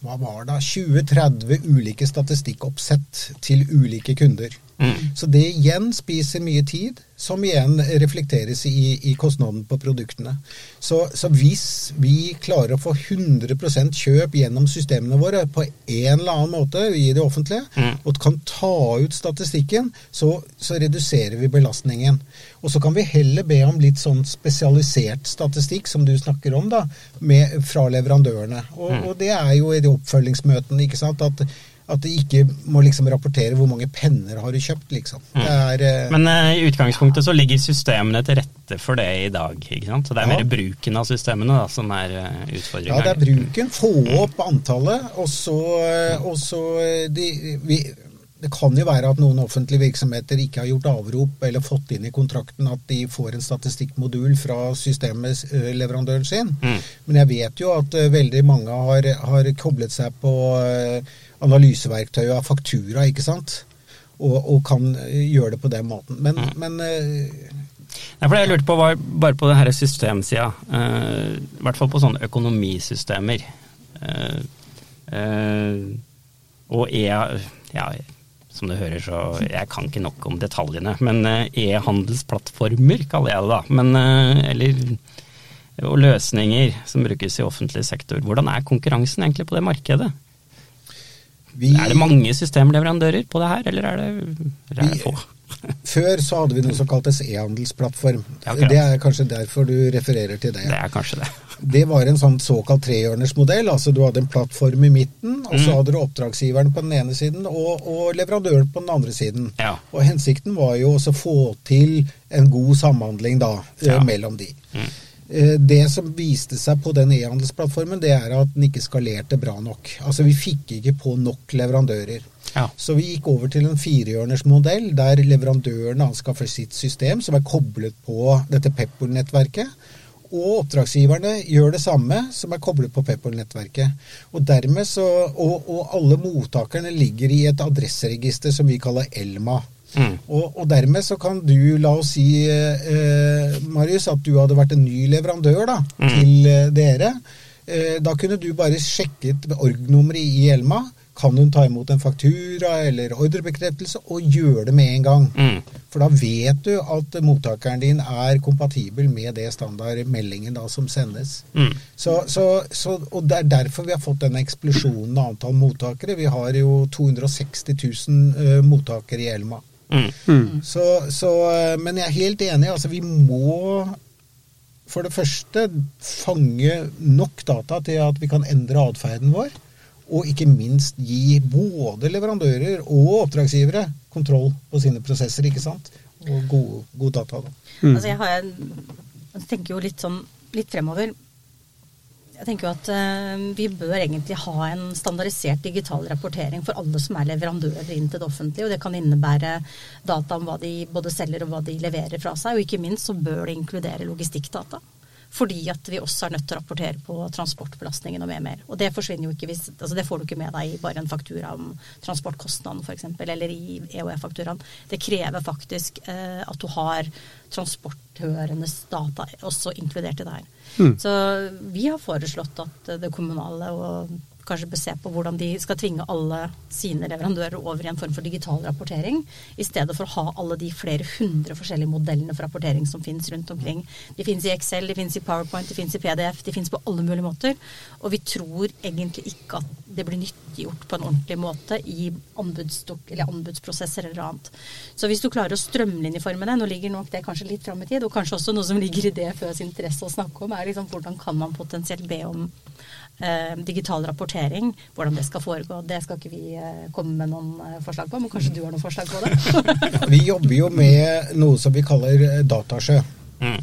hva var det, 20-30 ulike statistikkoppsett til ulike kunder. Mm. Så det igjen spiser mye tid, som igjen reflekteres i, i kostnaden på produktene. Så, så, hvis vi klarer å få 100% kjøp gjennom systemene våre på en eller annen måte i det offentlige, mm. og kan ta ut statistikken, så, så, reduserer vi belastningen. Og så kan vi heller be om litt sånn spesialisert statistikk, som du snakker om, da, med, fra leverandørene. Og, mm. og det er jo i de oppfølgingsmøtene, ikke sant. at at de ikke må liksom rapportere hvor mange penner har du kjøpt, liksom. Mm. Er, uh, Men uh, i utgangspunktet så ligger systemene til rette for det i dag, ikke sant? Så det er ja. mer bruken av systemene da, som er uh, eh, utfordringa? Ja, det er bruken. Få opp antallet, og så, og så de, vi, det kan jo være at noen offentlige virksomheter ikke har gjort avrop eller fått inn i kontrakten at de får en statistikkmodul fra systemleverandøren sin. Mm. Men jeg vet jo at veldig mange har, har, koblet seg på analyseverktøyet av faktura, ikke sant? Og, og, kan uh, gjøre det på den måten. Men, mm. men Nei, for det jeg lurte på var bare på denne systemsida, i hvert fall på sånne økonomisystemer. og er ja, som du hører, så jeg kan ikke nok om detaljene. Men eh, e-handelsplattformer kaller jeg det da. Men, eh, eller, og løsninger som brukes i offentlig sektor. Hvordan er konkurransen egentlig på det markedet? Vi, er det mange systemleverandører på det her, eller er det, eller er det få? Før så hadde vi noe som kaltes e-handelsplattform. Det er kanskje derfor du refererer til det. Det er kanskje det. Det var en sånn såkalt trehjørnersmodell. altså Du hadde en plattform i midten, og så mm. hadde du oppdragsgiveren på den ene siden og, og leverandøren på den andre siden. Ja. Og Hensikten var jo også å få til en god samhandling da, ja. mellom de. Mm. Eh, det som viste seg på den e-handelsplattformen, det er at den ikke skalerte bra nok. Altså Vi fikk ikke på nok leverandører. Ja. Så vi gikk over til en firehjørnersmodell der leverandørene anskaffer sitt system, som er koblet på dette Pepper-nettverket. Og oppdragsgiverne gjør det samme, som er koblet på Pepper-nettverket. Og, og, og, alle mottakerne ligger i et adresseregister som vi kaller Elma. Mm. Og, og, dermed så kan du, la oss si, eh, Marius, at du hadde vært en ny leverandør da, mm. til eh, dere. Eh, da kunne du bare sjekket org-nummeret i Elma kan hun ta imot en faktura eller ordrebekreftelse, og gjøre det med en gang. Mm. For da vet du at mottakeren din er kompatibel med det standardmeldingen da, som sendes. Mm. Så, så, så, og Det er derfor vi har fått denne eksplosjonen av antall mottakere. Vi har jo 260 000 uh, mottakere i Elma. Mm. Så, Så, uh, men jeg er helt enig. altså Vi må for det første fange nok data til at vi kan endre atferden vår. Og ikke minst gi både leverandører og oppdragsgivere kontroll på sine prosesser. ikke sant? Og god, god data. Da. Mm. Altså jeg, har, jeg tenker jo litt sånn litt fremover. Jeg tenker jo at uh, Vi bør egentlig ha en standardisert digital rapportering for alle som er leverandører inn til det offentlige. og Det kan innebære data om hva de både selger og hva de leverer fra seg. Og ikke minst så bør det inkludere logistikkdata. Fordi at vi også er nødt til å rapportere på transportbelastningen og mer mer. Og det forsvinner jo ikke hvis altså Det får du ikke med deg i bare en faktura om transportkostnaden f.eks. Eller i EOE-fakturaen. Det krever faktisk eh, at du har transporthørendes data også inkludert i det her. Mm. Så vi har foreslått at det kommunale og kanskje bør se på hvordan de skal tvinge alle sine leverandører over i en form for digital rapportering, i stedet for å ha alle de flere hundre forskjellige modellene for rapportering som finnes rundt omkring. De finnes i Excel, de finnes i PowerPoint, de finnes i PDF, de finnes på alle mulige måter. Og vi tror egentlig ikke at det blir nyttiggjort på en ordentlig måte i eller anbudsprosesser eller annet. Så hvis du klarer å strømlinjeforme det, nå ligger nok det kanskje litt fram i tid, og kanskje også noe som ligger i sin interesse å snakke om, er liksom hvordan kan man potensielt be om eh, digital rapportering, hvordan det skal foregå. Det skal ikke vi eh, komme med noen eh, forslag på, men kanskje du har noen forslag på det? vi jobber jo med noe som vi kaller eh, datasjø. Mm.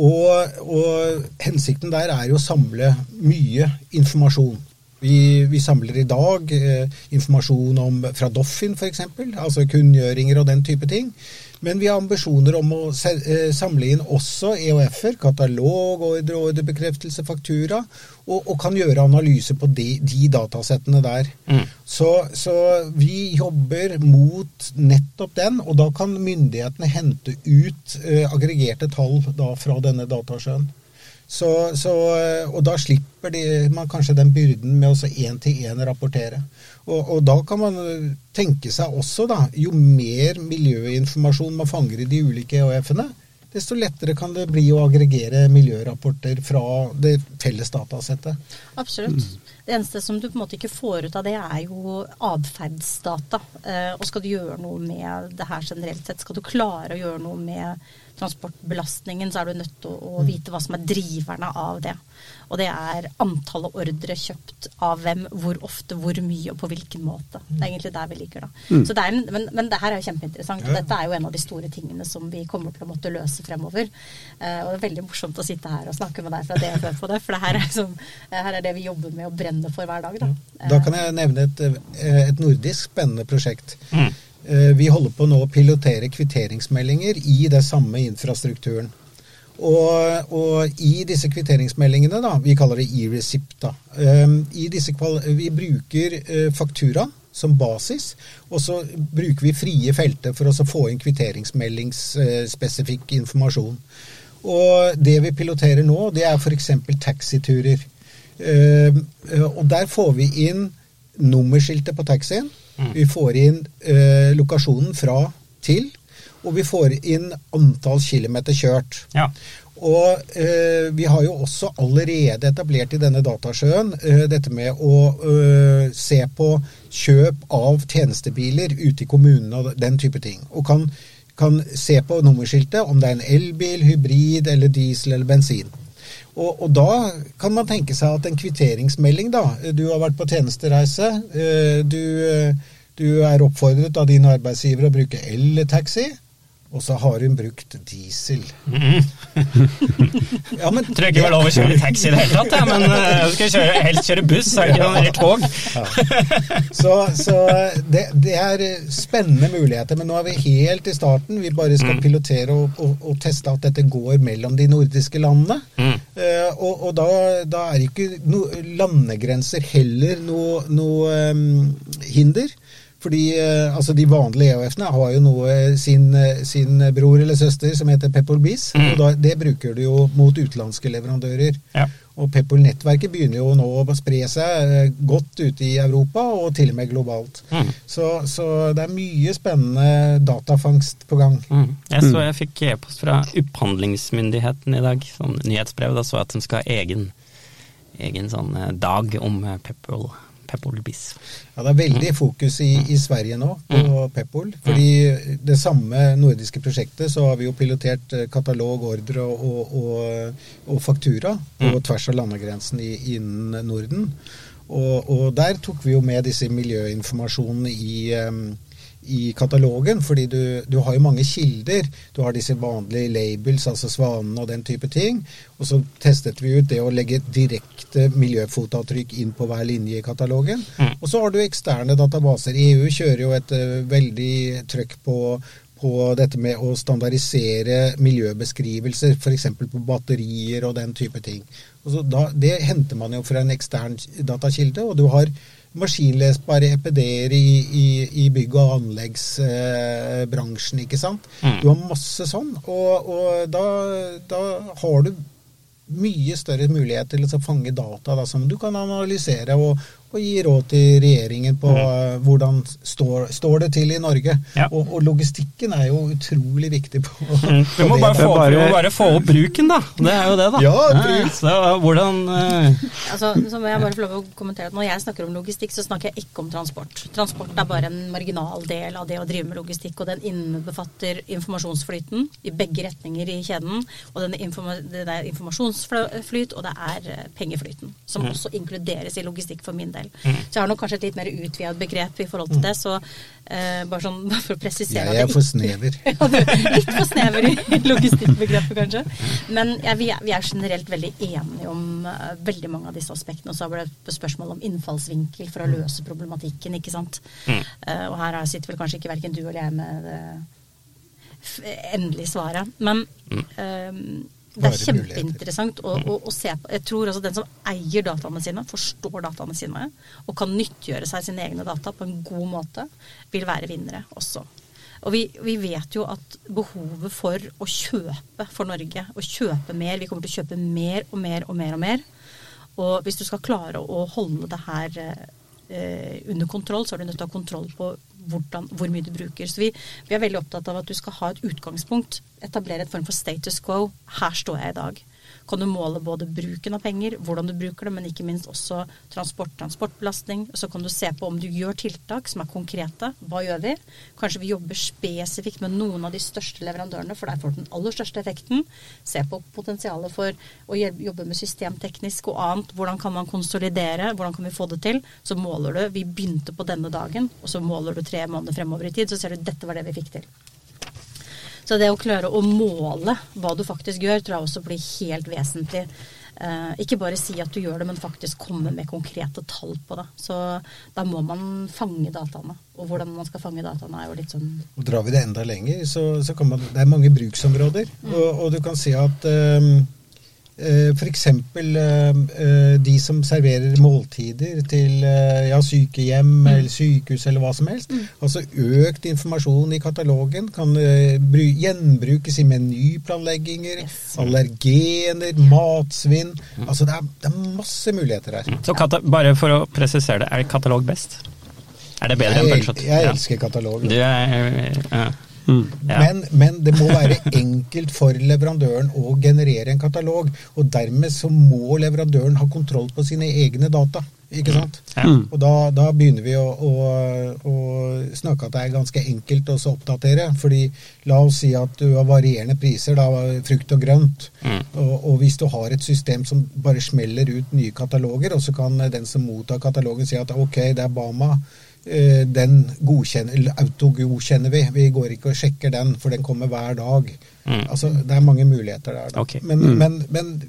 Og, og, hensikten der er jo å samle mye informasjon. Vi, vi samler i dag eh, informasjon om, fra Doffin f.eks., altså kunngjøringer og den type ting. Men vi har ambisjoner om å eh, samle inn også EOF-er, katalog, ordre, ordrebekreftelse, faktura, og, og, kan gjøre analyse på de, de datasettene der. Mm. Så, så, vi jobber mot nettopp den, og da kan myndighetene hente ut eh, aggregerte tall da, fra denne datasjøen. Så, så, og da slipper de, man kanskje den byrden med å én-til-én rapportere. Og, og, da kan man eh, tenke seg også, da, jo mer miljøinformasjon man fanger i de ulike EHF-ene, desto lettere kan det bli å aggregere miljørapporter fra det felles datasettet. Absolutt. Det eneste som du på en måte ikke får ut av det, er jo atferdsdata. Eh, og skal du gjøre noe med det her generelt sett, skal du klare å gjøre noe med transportbelastningen, så er du nødt til å, å vite hva som er driverne av det. Og det er antallet ordre kjøpt av hvem, hvor ofte, hvor mye og på hvilken måte. Det er egentlig der vi liker, da. Mm. Så det en, men, men, det her er jo kjempeinteressant. Og dette er jo en av de store tingene som vi kommer til å måtte løse fremover. Uh, og det er veldig morsomt å sitte her og snakke med deg fra DFØ på det, for det her er, som, her er det vi jobber med og brenner for hver dag. Da, da kan jeg nevne et, eh, et nordisk spennende prosjekt. Mm. Eh, vi holder på nå å pilotere kvitteringsmeldinger i det samme infrastrukturen. Og, og i disse kvitteringsmeldingene, da, vi kaller det e-receipt, da, um, vi bruker uh, faktura som basis, og så bruker vi frie felter for å få inn kvitteringsmeldingsspesifikk uh, informasjon. Og det vi piloterer nå, det er f.eks. taxiturer. Uh, og der får vi inn nummerskiltet på taxien. Mm. Vi får inn eh, lokasjonen fra til, og vi får inn antall kilometer kjørt. Ja. Og eh, vi har jo også allerede etablert i denne datasjøen eh, dette med å eh, se på kjøp av tjenestebiler ute i kommunene og den type ting. Og kan, kan se på nummerskiltet om det er en elbil, hybrid eller diesel eller bensin. Og, og, da kan man tenke seg at en kvitteringsmelding, da Du har vært på tjenestereise. Eh, du, eh, du er oppfordret av din arbeidsgiver å bruke el-taxi. Og så har hun brukt diesel. Mm. ja, men, Tror ikke det var lov å kjøre taxi i det hele tatt, ja, men uh, skal kjøre, helst kjøre buss, er ikke noe tog? ja. Så, så det, det, er spennende muligheter, men nå er vi helt i starten. Vi bare skal mm. pilotere og, og, og, teste at dette går mellom de nordiske landene. Mm. Uh, og, og da, da, er ikke no, landegrenser heller noe, no, um, hinder. Fordi eh, altså De vanlige EOF-ene har jo noe sin, eh, sin, bror eller søster som heter Peppol Bees, Mm. og da, Det bruker du jo mot utenlandske leverandører. Ja. Og Peppol-nettverket begynner jo nå å spre seg eh, godt ute i Europa, og til og med globalt. Mm. Så, så, det er mye spennende datafangst på gang. Mm. Jeg så mm. jeg fikk e-post fra opphandlingsmyndigheten i dag, sånn nyhetsbrev. Da så jeg at de skal ha egen, egen sånn dag om Peppol. Peppol Bis. Ja, det er veldig fokus i, i Sverige nå på mm. Peppol. fordi det samme nordiske prosjektet så har vi jo pilotert eh, katalog, ordre og, og, og faktura på mm. tvers av landegrensen innen Norden. Og, og, der tok vi jo med disse miljøinformasjonene i i katalogen, fordi du, du, har jo mange kilder. Du har disse vanlige labels, altså svanene og den type ting. Og så testet vi ut det å legge direkte miljøfotavtrykk inn på hver linje i katalogen. Mm. Og så har du eksterne databaser. EU kjører jo et uh, veldig trøkk på, på dette med å standardisere miljøbeskrivelser, f.eks. på batterier og den type ting. Og da, det henter man jo fra en ekstern datakilde, og du har maskinlesbare EPD-er i, i, i, bygg- og anleggsbransjen, ikke sant. Mm. Du har masse sånn, og, og da, da, har du mye større mulighet til å fange data da, som du kan analysere og, og gi råd til regjeringen på mm. hvordan står, står, det til i Norge. Ja. Og, og, logistikken er jo utrolig viktig. på, mm. Vi må bare få, bare... bare få, opp bruken, da. Det er jo det, da. Ja, bruk. Så hvordan uh... altså, Så må jeg bare få lov å kommentere at Når jeg snakker om logistikk, så snakker jeg ikke om transport. Transport er bare en marginal del av det å drive med logistikk, og den innebefatter informasjonsflyten i begge retninger i kjeden. Og den informa det er informasjonsflyt, og det er eh, pengeflyten, som mm. også inkluderes i logistikk for min del del. Mm. Så jeg har nok kanskje et litt mer utvidet begrep i forhold til det. Så uh, bare sånn bare for å presisere Jeg er for snever. litt for snever i logistikkbegrepet, kanskje. Men ja, vi, er, vi, er, generelt veldig enige om uh, veldig mange av disse aspektene. Og så ble det spørsmål om innfallsvinkel for å løse problematikken, ikke sant. Mm. Uh, og her sitter vel kanskje ikke verken du eller jeg med det endelige svaret. Men mm det er kjempeinteressant å, å, å, se på. Jeg tror også den som eier dataene sine, forstår dataene sine og kan nyttiggjøre seg sine egne data på en god måte, vil være vinnere også. Og vi, vi, vet jo at behovet for å kjøpe for Norge, å kjøpe mer Vi kommer til å kjøpe mer og mer og mer og mer. Og hvis du skal klare å holde det her eh, under kontroll, så er du nødt til å ha kontroll på hvordan, hvor mye du bruker. Så vi, vi, er veldig opptatt av at du skal ha et utgangspunkt. Etablere et form for status quo. Her står jeg i dag kan du måle både bruken av penger, hvordan du bruker det, men ikke minst også transport, transportbelastning. Så kan du se på om du gjør tiltak som er konkrete. Hva gjør vi? Kanskje vi jobber spesifikt med noen av de største leverandørene, for der får du den aller største effekten. Se på potensialet for å jobbe med systemteknisk og annet. Hvordan kan man konsolidere? Hvordan kan vi få det til? Så måler du. Vi begynte på denne dagen, og så måler du tre måneder fremover i tid, så ser du dette var det vi fikk til. Så det å klare å måle hva du faktisk gjør, tror jeg også blir helt vesentlig. Eh, ikke bare si at du gjør det, men faktisk komme med konkrete tall på det. Så da må man fange dataene. Og hvordan man skal fange dataene, er jo litt sånn Og Drar vi det enda lenger, så, så kan man Det er mange bruksområder. Mm. Og, og, du kan si at Eh, F.eks. Eh, eh, de som serverer måltider til ja, sykehjem mm. eller sykehus eller hva som helst. Mm. Altså økt informasjon i katalogen kan gjenbrukes i menyplanlegginger, yes. allergener, matsvinn. Mm. Altså det er, det er, masse muligheter her. Så bare for å presisere det, er katalog best? Er det bedre jeg, enn Bullshot? Jeg, elsker katalog. Du er, ja. Mm. Ja. Men, men, det må være enkelt for leverandøren å generere en katalog. Og dermed så må leverandøren ha kontroll på sine egne data. Ikke sant? Ja. Mm. Og da, da, begynner vi å, å, å, snakke at det er ganske enkelt å oppdatere. fordi la oss si at du har varierende priser, da frukt og grønt. Mm. Og, og, hvis du har et system som bare smeller ut nye kataloger, og så kan den som mottar katalogen si at ok, det er Bama den autogodkjenner vi. Vi går ikke og sjekker den, for den kommer hver dag. Mm. Altså, Det er mange muligheter der. Okay. Men, mm. men, men,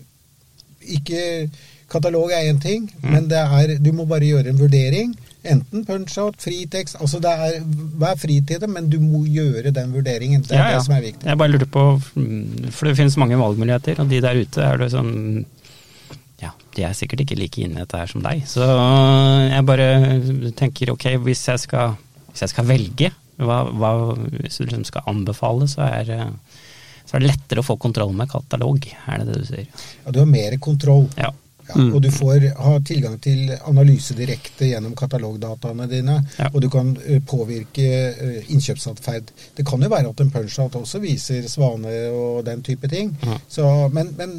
ikke Katalog er én ting, mm. men det er, du må bare gjøre en vurdering. Enten punch-out, fritekst altså det er, Vær fri til det, men du må gjøre den vurderingen. Det er ja, ja. det som er viktig. Jeg bare lurer på, For det finnes mange valgmuligheter, og de der ute er det sånn de er sikkert ikke like inne i dette her som deg. Så jeg bare tenker ok, hvis jeg skal, hvis jeg skal velge, hva, hva, hvis du liksom skal anbefale, så er, så er, det lettere å få kontroll med katalog, er det det du sier? Ja, du har mer kontroll. Ja. Ja, mm. Og du får ha tilgang til analyse direkte gjennom katalogdataene dine. Ja. Og du kan uh, påvirke uh, innkjøpsatferd. Det kan jo være at en punch-out også viser svane og den type ting. Ja. Så, men, men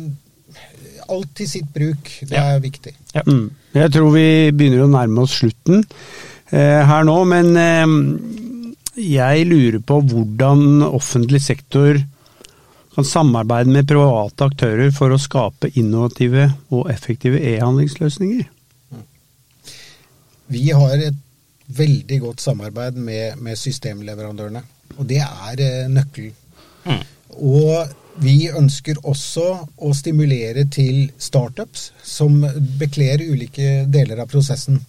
alt til sitt bruk. Det ja. er viktig. Ja. Mm. Jeg tror vi begynner å nærme oss slutten eh, her nå, men eh, jeg lurer på hvordan offentlig sektor kan samarbeide med private aktører for å skape innovative og effektive e-handlingsløsninger. Vi har et veldig godt samarbeid med, med systemleverandørene, og det er eh, nøkkelen. Mm. Og vi ønsker også å stimulere til startups som bekler ulike deler av prosessen.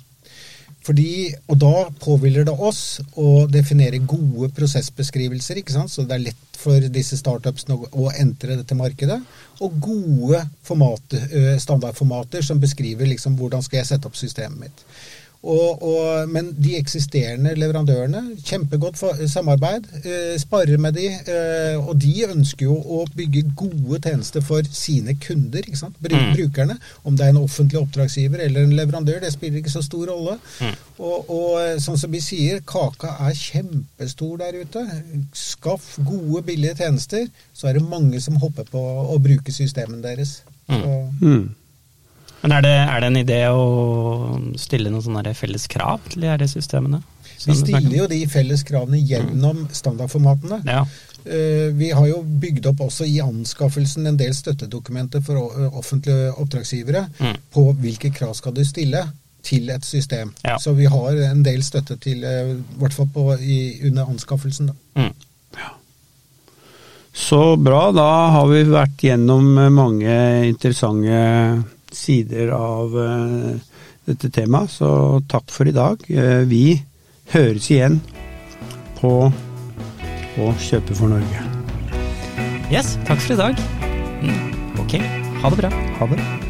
Fordi, og da påhviler det oss å definere gode prosessbeskrivelser, ikke sant? så det er lett for disse startupsene å, entre dette markedet. Og gode formater, eh, standardformater som beskriver liksom hvordan skal jeg sette opp systemet mitt. Og, og, men de eksisterende leverandørene, kjempegodt for, samarbeid. Eh, sparer med de, eh, og de ønsker jo å bygge gode tjenester for sine kunder, ikke sant? Bru, Mm. brukerne. Om det er en offentlig oppdragsgiver eller en leverandør, det spiller ikke så stor rolle. Mm. Og, og eh, sånn som vi sier, kaka er kjempestor der ute. Skaff gode, billige tjenester, så er det mange som hopper på å bruke systemene deres. Så, Mm. Men er det, er det en idé å stille noen sånne felles krav til de her systemene? vi stiller jo de felles kravene gjennom standardformatene. Ja. Eh, Vi har jo bygd opp også i anskaffelsen en del støttedokumenter for offentlige oppdragsgivere Mm. på hvilke krav skal du stille til et system. Ja. Så vi har en del støtte til, eh, i hvert fall på, i, under anskaffelsen. Da. Mm. Så bra, da har vi vært gjennom eh, mange interessante sider av eh, dette temaet, så takk for i dag. Eh, Vi høres igjen på Å kjøpe for Norge. Yes, takk for i dag. Mm. Ok, ha det bra. Ha det.